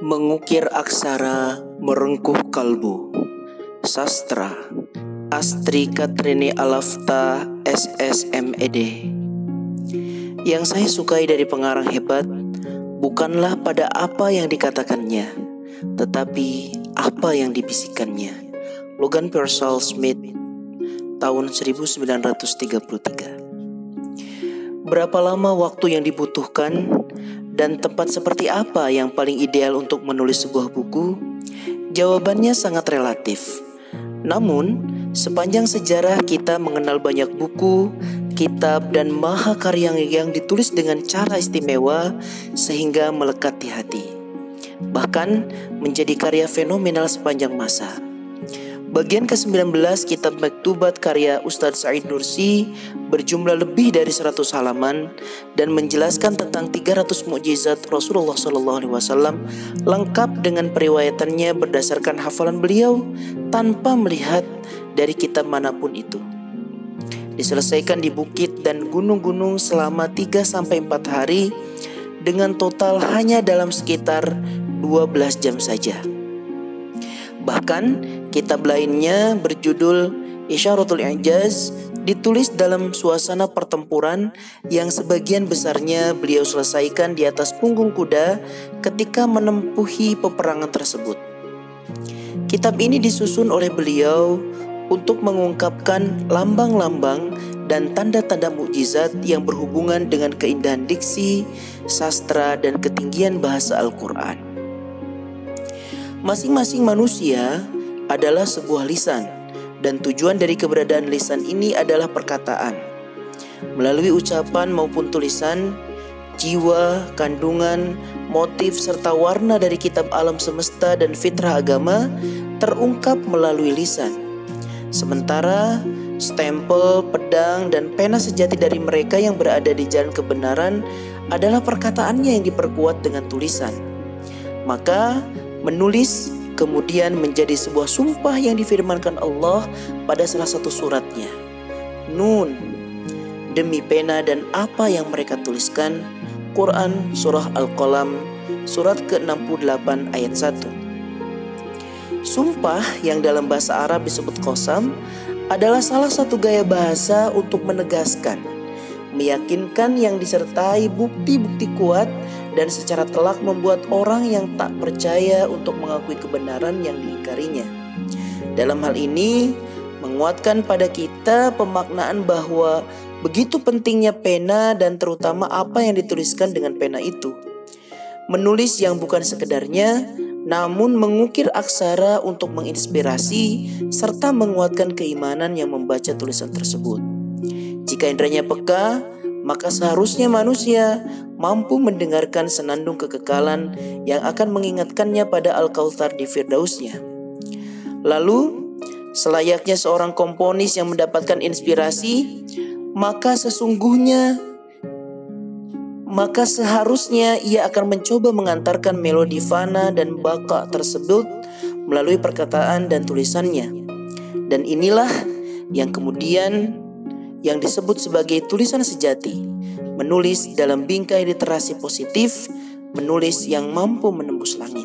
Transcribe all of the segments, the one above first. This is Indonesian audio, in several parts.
Mengukir aksara merengkuh kalbu. Sastra Astri Katrine Alafta SSMED Yang saya sukai dari pengarang hebat Bukanlah pada apa yang dikatakannya Tetapi apa yang dibisikkannya Logan Pearsall Smith Tahun 1933 Berapa lama waktu yang dibutuhkan dan tempat seperti apa yang paling ideal untuk menulis sebuah buku? Jawabannya sangat relatif. Namun, sepanjang sejarah kita mengenal banyak buku, kitab, dan mahakarya yang ditulis dengan cara istimewa sehingga melekat di hati. Bahkan menjadi karya fenomenal sepanjang masa. Bagian ke-19 kitab Maktubat karya Ustadz Said Nursi berjumlah lebih dari 100 halaman dan menjelaskan tentang 300 mukjizat Rasulullah SAW lengkap dengan periwayatannya berdasarkan hafalan beliau tanpa melihat dari kitab mana pun itu. Diselesaikan di bukit dan gunung-gunung selama 3 sampai 4 hari dengan total hanya dalam sekitar 12 jam saja. Bahkan kitab lainnya berjudul Isyaratul Ijaz ditulis dalam suasana pertempuran yang sebagian besarnya beliau selesaikan di atas punggung kuda ketika menempuhi peperangan tersebut. Kitab ini disusun oleh beliau untuk mengungkapkan lambang-lambang dan tanda-tanda mukjizat yang berhubungan dengan keindahan diksi, sastra, dan ketinggian bahasa Al-Quran. Masing-masing manusia adalah sebuah lisan, dan tujuan dari keberadaan lisan ini adalah perkataan. Melalui ucapan maupun tulisan, jiwa, kandungan, motif, serta warna dari kitab alam semesta dan fitrah agama terungkap melalui lisan. Sementara stempel, pedang, dan pena sejati dari mereka yang berada di jalan kebenaran adalah perkataannya yang diperkuat dengan tulisan. Maka, Menulis kemudian menjadi sebuah sumpah yang difirmankan Allah pada salah satu suratnya. Nun, demi pena dan apa yang mereka tuliskan, Quran Surah Al-Qalam surat ke-68 ayat 1. Sumpah yang dalam bahasa Arab disebut kosam adalah salah satu gaya bahasa untuk menegaskan, meyakinkan yang disertai bukti-bukti kuat dan secara telak membuat orang yang tak percaya untuk mengakui kebenaran yang diingkarinya. Dalam hal ini, menguatkan pada kita pemaknaan bahwa begitu pentingnya pena dan terutama apa yang dituliskan dengan pena itu. Menulis yang bukan sekedarnya, namun mengukir aksara untuk menginspirasi serta menguatkan keimanan yang membaca tulisan tersebut. Jika indranya peka, maka seharusnya manusia mampu mendengarkan senandung kekekalan yang akan mengingatkannya pada Al-Kautsar di Firdausnya. Lalu, selayaknya seorang komponis yang mendapatkan inspirasi, maka sesungguhnya maka seharusnya ia akan mencoba mengantarkan melodi fana dan baka tersebut melalui perkataan dan tulisannya. Dan inilah yang kemudian yang disebut sebagai tulisan sejati, menulis dalam bingkai literasi positif, menulis yang mampu menembus langit.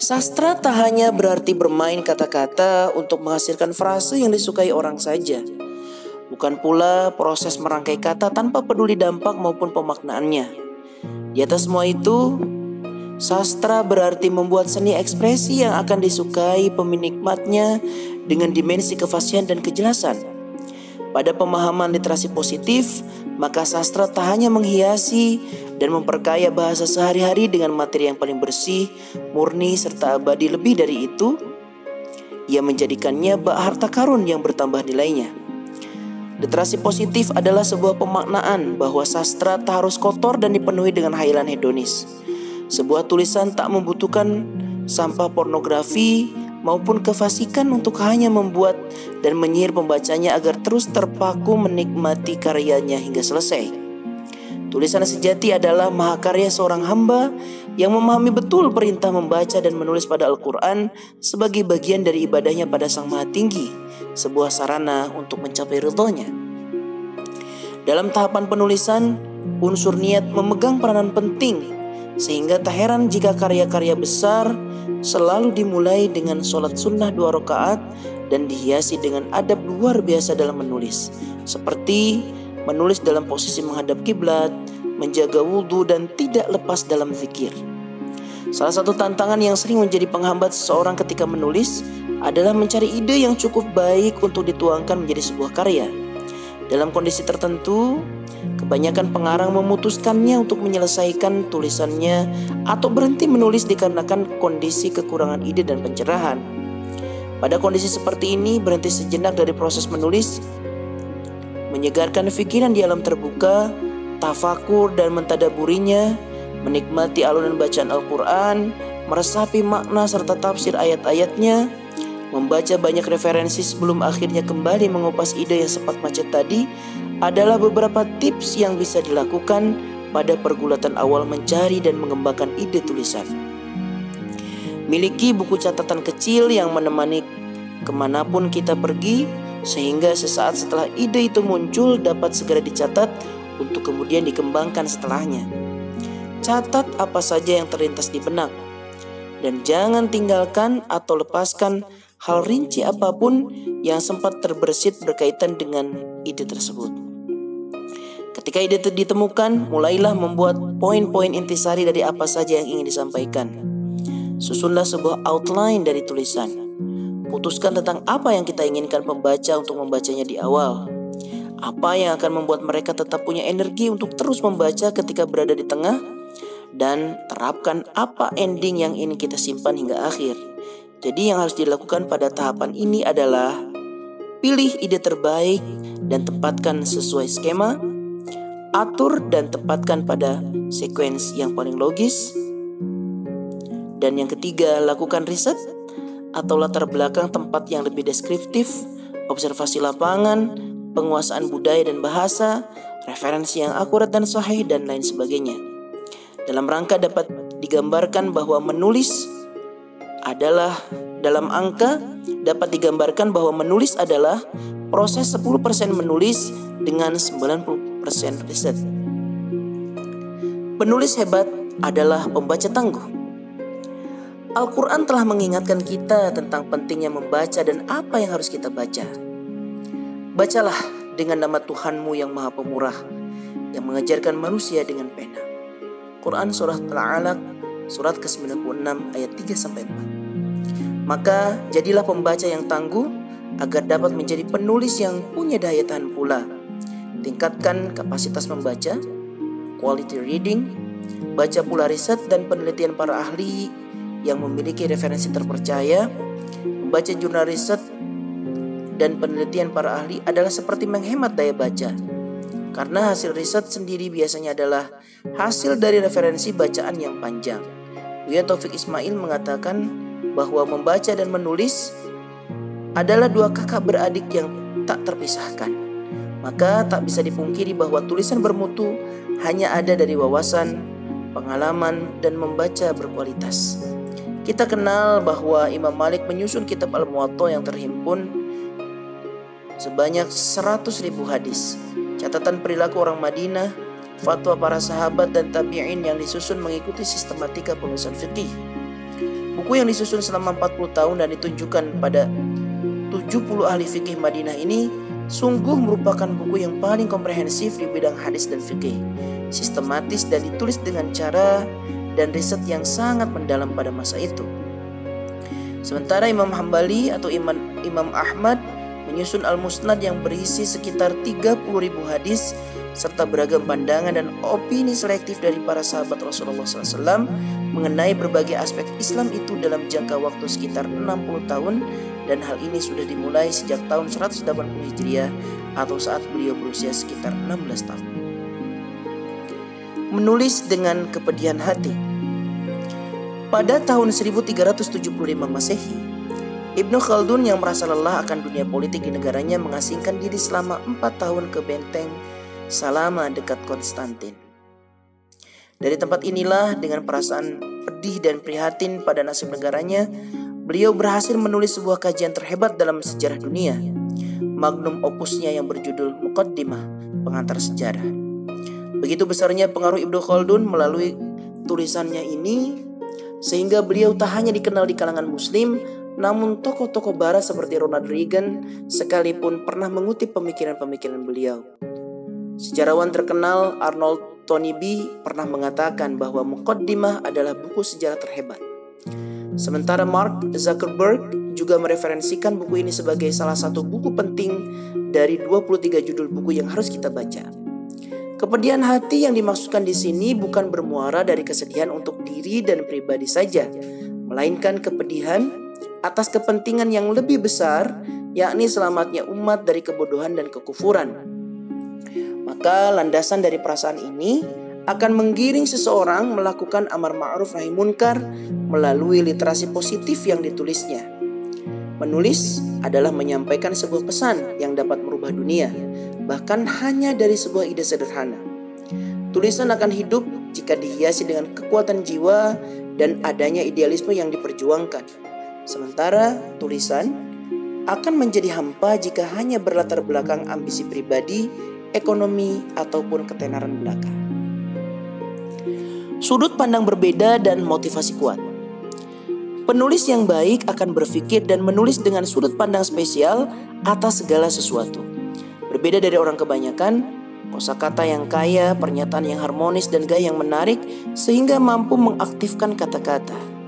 Sastra tak hanya berarti bermain kata-kata untuk menghasilkan frase yang disukai orang saja. Bukan pula proses merangkai kata tanpa peduli dampak maupun pemaknaannya. Di atas semua itu, sastra berarti membuat seni ekspresi yang akan disukai peminikmatnya dengan dimensi kefasihan dan kejelasan pada pemahaman literasi positif, maka sastra tak hanya menghiasi dan memperkaya bahasa sehari-hari dengan materi yang paling bersih, murni, serta abadi lebih dari itu, ia menjadikannya bak harta karun yang bertambah nilainya. Literasi positif adalah sebuah pemaknaan bahwa sastra tak harus kotor dan dipenuhi dengan hailan hedonis. Sebuah tulisan tak membutuhkan sampah pornografi, maupun kefasikan untuk hanya membuat dan menyihir pembacanya agar terus terpaku menikmati karyanya hingga selesai. Tulisan sejati adalah mahakarya seorang hamba yang memahami betul perintah membaca dan menulis pada Al-Quran sebagai bagian dari ibadahnya pada Sang Maha Tinggi, sebuah sarana untuk mencapai ridhonya. Dalam tahapan penulisan, unsur niat memegang peranan penting Sehingga tak heran jika karya-karya besar selalu dimulai dengan sholat sunnah dua rakaat dan dihiasi dengan adab luar biasa dalam menulis. Seperti menulis dalam posisi menghadap kiblat, menjaga wudhu dan tidak lepas dalam zikir. Salah satu tantangan yang sering menjadi penghambat seseorang ketika menulis adalah mencari ide yang cukup baik untuk dituangkan menjadi sebuah karya. Dalam kondisi tertentu, kebanyakan pengarang memutuskannya untuk menyelesaikan tulisannya atau berhenti menulis dikarenakan kondisi kekurangan ide dan pencerahan. Pada kondisi seperti ini, berhenti sejenak dari proses menulis, menyegarkan pikiran di alam terbuka, tafakur dan mentadaburinya, menikmati alunan bacaan Al-Quran, meresapi makna serta tafsir ayat-ayatnya, membaca banyak referensi sebelum akhirnya kembali mengupas ide yang sempat macet tadi adalah beberapa tips yang bisa dilakukan pada pergulatan awal mencari dan mengembangkan ide tulisan. Miliki buku catatan kecil yang menemani ke mana pun kita pergi sehingga sesaat setelah ide itu muncul dapat segera dicatat untuk kemudian dikembangkan setelahnya. Catat apa saja yang terlintas di benak dan jangan tinggalkan atau lepaskan hal rinci apa pun yang sempat terbersit berkaitan dengan ide tersebut. Ketika ide itu ditemukan, mulailah membuat poin-poin intisari dari apa saja yang ingin disampaikan. Susunlah sebuah outline dari tulisan. Putuskan tentang apa yang kita inginkan pembaca untuk membacanya di awal. Apa yang akan membuat mereka tetap punya energi untuk terus membaca ketika berada di tengah dan terapkan apa ending yang ingin kita simpan hingga akhir. Jadi yang harus dilakukan pada tahapan ini adalah pilih ide terbaik dan tempatkan sesuai skema, atur dan tempatkan pada sequence yang paling logis. Dan yang ketiga, lakukan riset atau latar belakang tempat yang lebih deskriptif, observasi lapangan, penguasaan budaya dan bahasa, referensi yang akurat dan sahih dan lain sebagainya. Dalam rangka dapat digambarkan bahwa menulis adalah dalam angka dapat digambarkan bahwa menulis adalah proses 10% menulis dengan 90% riset. Penulis hebat adalah pembaca tangguh. Al-Quran telah mengingatkan kita tentang pentingnya membaca dan apa yang harus kita baca. Bacalah dengan nama Tuhanmu yang Maha Pemurah, yang mengajarkan manusia dengan pena. Quran Surah Al-Alaq, surat ke-96 ayat 3 sampai 4. Maka jadilah pembaca yang tangguh agar dapat menjadi penulis yang punya daya tahan pula. Tingkatkan kapasitas membaca, quality reading, baca pula riset dan penelitian para ahli yang memiliki referensi terpercaya, membaca jurnal riset dan penelitian para ahli adalah seperti menghemat daya baca. Karena hasil riset sendiri biasanya adalah hasil dari referensi bacaan yang panjang. Buya Taufik Ismail mengatakan bahwa membaca dan menulis adalah dua kakak beradik yang tak terpisahkan. Maka tak bisa dipungkiri bahwa tulisan bermutu hanya ada dari wawasan, pengalaman, dan membaca berkualitas. Kita kenal bahwa Imam Malik menyusun kitab Al-Muwatta yang terhimpun sebanyak 100 ribu hadis. Catatan perilaku orang Madinah, fatwa para sahabat dan tabi'in yang disusun mengikuti sistematika penulisan fikih. Buku yang disusun selama 40 tahun dan ditunjukkan pada 70 ahli fikih Madinah ini sungguh merupakan buku yang paling komprehensif di bidang hadis dan fikih. Sistematis dan ditulis dengan cara dan riset yang sangat mendalam pada masa itu. Sementara Imam Hambali atau Imam, Imam Ahmad menyusun Al-Musnad yang berisi sekitar 30 ribu hadis serta beragam pandangan dan opini selektif dari para sahabat Rasulullah SAW mengenai berbagai aspek Islam itu dalam jangka waktu sekitar 60 tahun dan hal ini sudah dimulai sejak tahun 180 Hijriah atau saat beliau berusia sekitar 16 tahun. Menulis dengan kepedihan hati. Pada tahun 1375 Masehi, Ibnu Khaldun yang merasa lelah akan dunia politik di negaranya mengasingkan diri selama 4 tahun ke benteng Salama dekat Konstantin. Dari tempat inilah dengan perasaan pedih dan prihatin pada nasib negaranya, beliau berhasil menulis sebuah kajian terhebat dalam sejarah dunia. Magnum opusnya yang berjudul Muqaddimah, pengantar sejarah. Begitu besarnya pengaruh Ibnu Khaldun melalui tulisannya ini sehingga beliau tak hanya dikenal di kalangan muslim namun tokoh-tokoh barat seperti Ronald Reagan sekalipun pernah mengutip pemikiran-pemikiran beliau. Sejarawan terkenal Arnold Tony B pernah mengatakan bahwa Muqaddimah adalah buku sejarah terhebat. Sementara Mark Zuckerberg juga mereferensikan buku ini sebagai salah satu buku penting dari 23 judul buku yang harus kita baca. Kepedihan hati yang dimaksudkan di sini bukan bermuara dari kesedihan untuk diri dan pribadi saja, melainkan kepedihan atas kepentingan yang lebih besar, yakni selamatnya umat dari kebodohan dan kekufuran. Maka landasan dari perasaan ini akan menggiring seseorang melakukan amar ma'ruf nahi munkar melalui literasi positif yang ditulisnya. Menulis adalah menyampaikan sebuah pesan yang dapat merubah dunia, bahkan hanya dari sebuah ide sederhana. Tulisan akan hidup jika dihiasi dengan kekuatan jiwa dan adanya idealisme yang diperjuangkan. Sementara tulisan akan menjadi hampa jika hanya berlatar belakang ambisi pribadi ekonomi, ataupun ketenaran belaka. Sudut pandang berbeda dan motivasi kuat. Penulis yang baik akan berpikir dan menulis dengan sudut pandang spesial atas segala sesuatu. Berbeda dari orang kebanyakan, kosakata yang kaya, pernyataan yang harmonis dan gaya yang menarik sehingga mampu mengaktifkan kata-kata.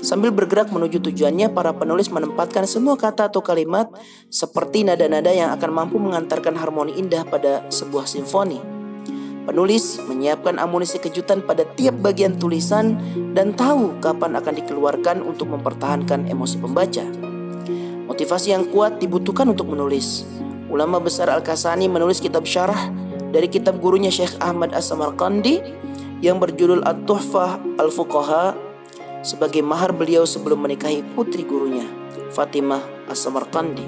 Sambil bergerak menuju tujuannya, para penulis menempatkan semua kata atau kalimat seperti nada-nada yang akan mampu mengantarkan harmoni indah pada sebuah simfoni. Penulis menyiapkan amunisi kejutan pada tiap bagian tulisan dan tahu kapan akan dikeluarkan untuk mempertahankan emosi pembaca. Motivasi yang kuat dibutuhkan untuk menulis. Ulama besar Al-Kasani menulis kitab syarah dari kitab gurunya Syekh Ahmad As-Samarqandi yang berjudul At-Tuhfah Al-Fuqaha sebagai mahar beliau sebelum menikahi putri gurunya, Fatimah As-Samarqandi.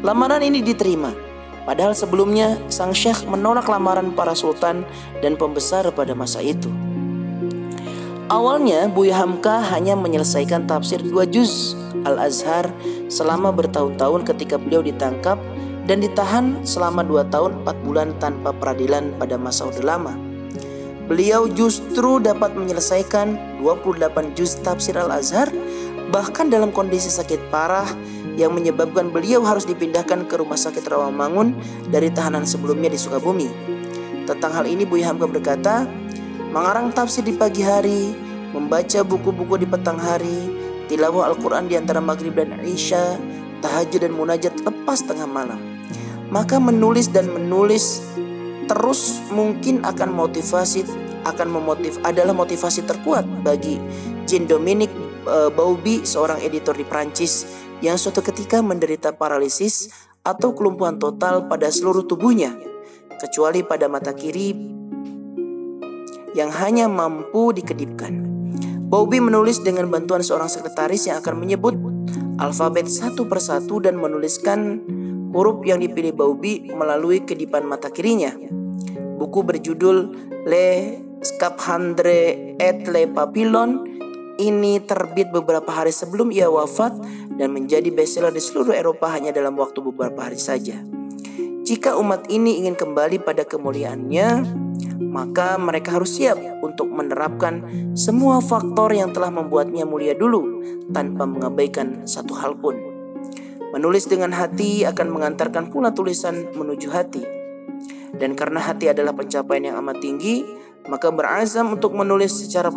Lamaran ini diterima, padahal sebelumnya sang syekh menolak lamaran para sultan dan pembesar pada masa itu. Awalnya Buya Hamka hanya menyelesaikan tafsir dua juz Al-Azhar selama bertahun-tahun ketika beliau ditangkap dan ditahan selama dua tahun empat bulan tanpa peradilan pada masa Orde Lama. Beliau justru dapat menyelesaikan 28 juz tafsir Al-Azhar bahkan dalam kondisi sakit parah yang menyebabkan beliau harus dipindahkan ke rumah sakit Rawamangun dari tahanan sebelumnya di Sukabumi. Tentang hal ini Buya Hamka berkata, mengarang tafsir di pagi hari, membaca buku-buku di petang hari, tilawah Al-Quran di antara maghrib dan isya, tahajud dan munajat lepas tengah malam. Maka menulis dan menulis terus mungkin akan motivasi akan memotiv adalah motivasi terkuat bagi Jean Dominique uh, Bauby seorang editor di Prancis yang suatu ketika menderita paralisis atau kelumpuhan total pada seluruh tubuhnya kecuali pada mata kiri yang hanya mampu dikedipkan. Bauby menulis dengan bantuan seorang sekretaris yang akan menyebut alfabet satu persatu dan menuliskan huruf yang dipilih Bauby melalui kedipan mata kirinya. Buku berjudul Le Scaphandre et Le Papillon ini terbit beberapa hari sebelum ia wafat dan menjadi bestseller di seluruh Eropa hanya dalam waktu beberapa hari saja. Jika umat ini ingin kembali pada kemuliaannya, maka mereka harus siap untuk menerapkan semua faktor yang telah membuatnya mulia dulu tanpa mengabaikan satu hal pun. Menulis dengan hati akan mengantarkan pula tulisan menuju hati. Dan karena hati adalah pencapaian yang amat tinggi, maka berazam untuk menulis secara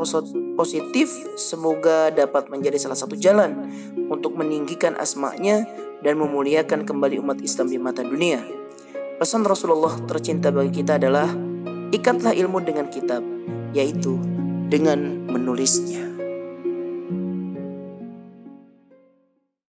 positif semoga dapat menjadi salah satu jalan untuk meninggikan asmanya dan memuliakan kembali umat Islam di mata dunia. Pesan Rasulullah tercinta bagi kita adalah ikatlah ilmu dengan kitab, yaitu dengan menulisnya.